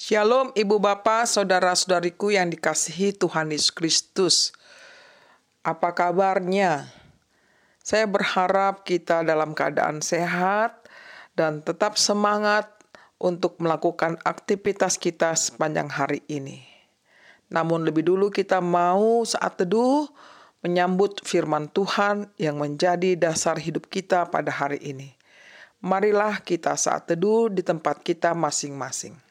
Shalom Ibu Bapak, Saudara-saudariku yang dikasihi Tuhan Yesus Kristus. Apa kabarnya? Saya berharap kita dalam keadaan sehat dan tetap semangat untuk melakukan aktivitas kita sepanjang hari ini. Namun lebih dulu kita mau saat teduh menyambut firman Tuhan yang menjadi dasar hidup kita pada hari ini. Marilah kita saat teduh di tempat kita masing-masing.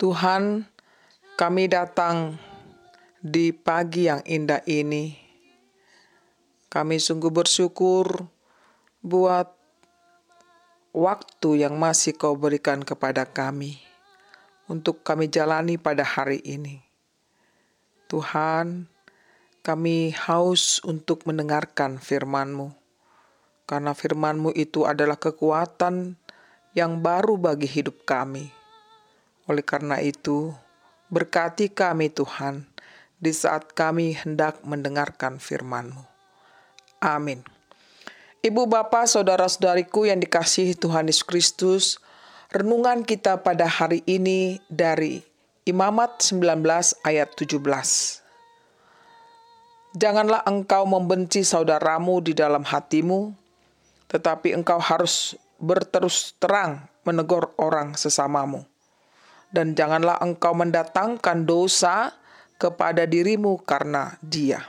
Tuhan, kami datang di pagi yang indah ini. Kami sungguh bersyukur buat waktu yang masih kau berikan kepada kami untuk kami jalani pada hari ini. Tuhan, kami haus untuk mendengarkan firman-Mu, karena firman-Mu itu adalah kekuatan yang baru bagi hidup kami. Oleh karena itu, berkati kami Tuhan di saat kami hendak mendengarkan firman-Mu. Amin. Ibu bapak saudara-saudariku yang dikasihi Tuhan Yesus Kristus, renungan kita pada hari ini dari Imamat 19 ayat 17. Janganlah engkau membenci saudaramu di dalam hatimu, tetapi engkau harus berterus terang menegur orang sesamamu dan janganlah engkau mendatangkan dosa kepada dirimu karena dia.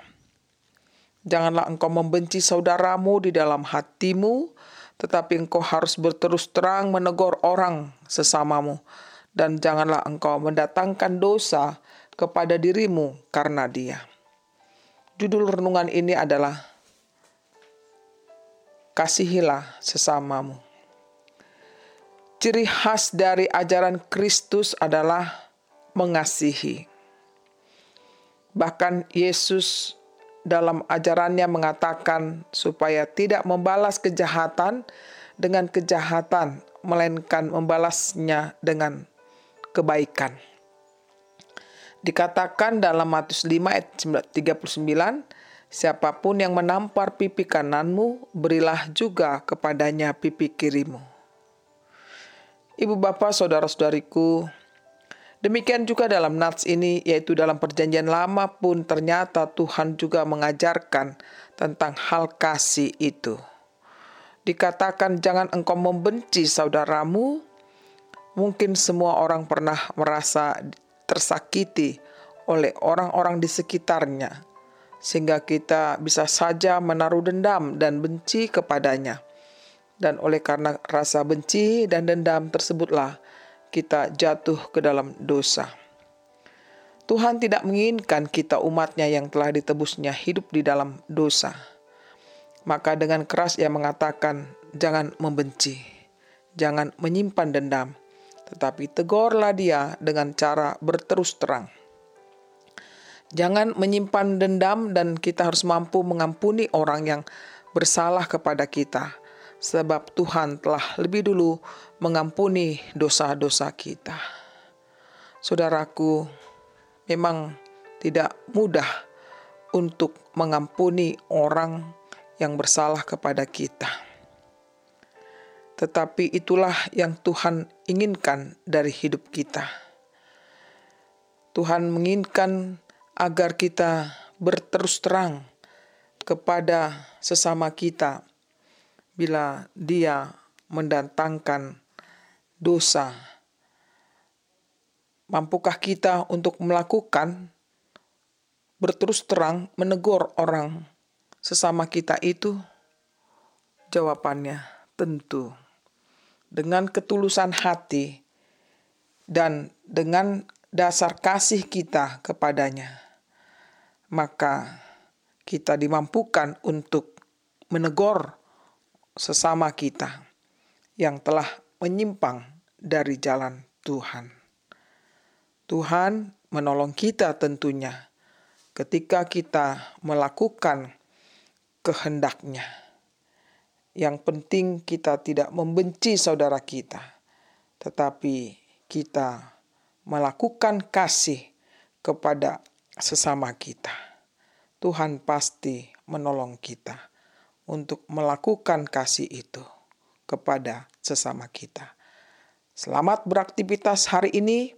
Janganlah engkau membenci saudaramu di dalam hatimu, tetapi engkau harus berterus terang menegur orang sesamamu, dan janganlah engkau mendatangkan dosa kepada dirimu karena dia. Judul renungan ini adalah Kasihilah sesamamu. Ciri khas dari ajaran Kristus adalah mengasihi. Bahkan Yesus dalam ajarannya mengatakan supaya tidak membalas kejahatan dengan kejahatan, melainkan membalasnya dengan kebaikan. Dikatakan dalam Matius 5 ayat 39, siapa pun yang menampar pipi kananmu, berilah juga kepadanya pipi kirimu. Ibu bapak, saudara-saudariku, demikian juga dalam nats ini, yaitu dalam perjanjian lama pun ternyata Tuhan juga mengajarkan tentang hal kasih itu. Dikatakan jangan engkau membenci saudaramu, mungkin semua orang pernah merasa tersakiti oleh orang-orang di sekitarnya, sehingga kita bisa saja menaruh dendam dan benci kepadanya dan oleh karena rasa benci dan dendam tersebutlah kita jatuh ke dalam dosa. Tuhan tidak menginginkan kita umatnya yang telah ditebusnya hidup di dalam dosa. Maka dengan keras ia mengatakan, jangan membenci, jangan menyimpan dendam, tetapi tegurlah dia dengan cara berterus terang. Jangan menyimpan dendam dan kita harus mampu mengampuni orang yang bersalah kepada kita sebab Tuhan telah lebih dulu mengampuni dosa-dosa kita. Saudaraku, memang tidak mudah untuk mengampuni orang yang bersalah kepada kita. Tetapi itulah yang Tuhan inginkan dari hidup kita. Tuhan menginginkan agar kita berterus terang kepada sesama kita bila dia mendatangkan dosa. Mampukah kita untuk melakukan berterus terang menegur orang sesama kita itu? Jawabannya tentu dengan ketulusan hati dan dengan dasar kasih kita kepadanya, maka kita dimampukan untuk menegur sesama kita yang telah menyimpang dari jalan Tuhan. Tuhan menolong kita tentunya ketika kita melakukan kehendaknya. Yang penting kita tidak membenci saudara kita, tetapi kita melakukan kasih kepada sesama kita. Tuhan pasti menolong kita untuk melakukan kasih itu kepada sesama kita. Selamat beraktivitas hari ini.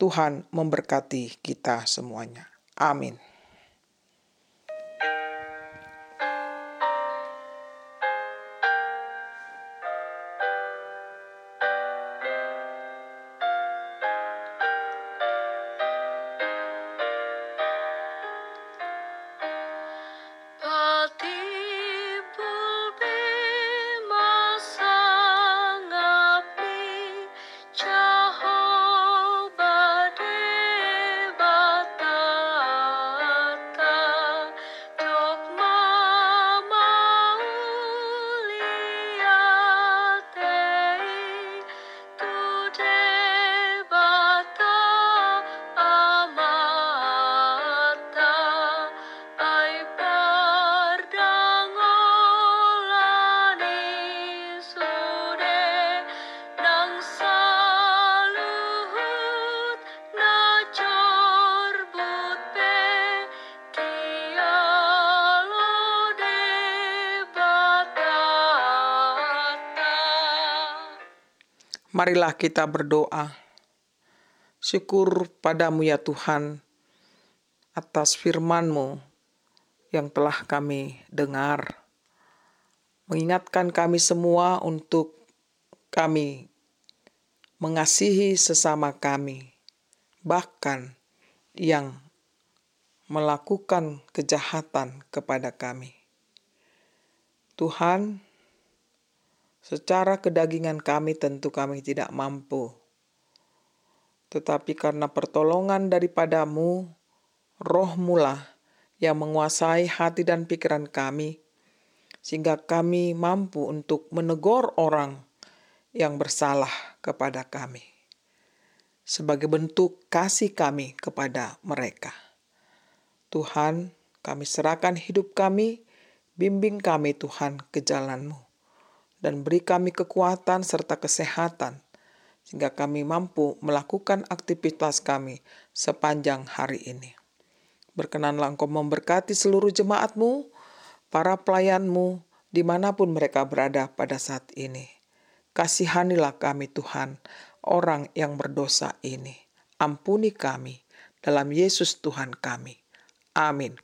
Tuhan memberkati kita semuanya. Amin. Marilah kita berdoa. Syukur padamu ya Tuhan atas firman-Mu yang telah kami dengar. Mengingatkan kami semua untuk kami mengasihi sesama kami, bahkan yang melakukan kejahatan kepada kami. Tuhan, Secara kedagingan kami tentu kami tidak mampu. Tetapi karena pertolongan daripadamu, roh mula yang menguasai hati dan pikiran kami, sehingga kami mampu untuk menegur orang yang bersalah kepada kami. Sebagai bentuk kasih kami kepada mereka. Tuhan, kami serahkan hidup kami, bimbing kami Tuhan ke jalanmu dan beri kami kekuatan serta kesehatan, sehingga kami mampu melakukan aktivitas kami sepanjang hari ini. Berkenanlah engkau memberkati seluruh jemaatmu, para pelayanmu, di mana pun mereka berada pada saat ini. Kasihanilah kami Tuhan, orang yang berdosa ini. Ampuni kami dalam Yesus Tuhan kami. Amin.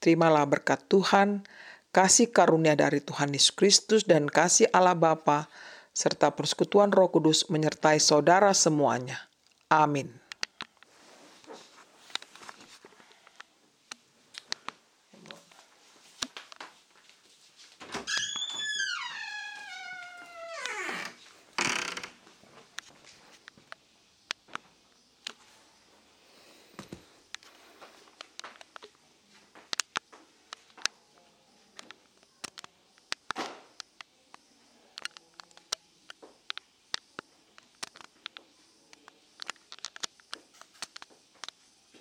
Terimalah berkat Tuhan kasih karunia dari Tuhan Yesus Kristus dan kasih Allah Bapa serta persekutuan Roh Kudus menyertai saudara semuanya. Amin.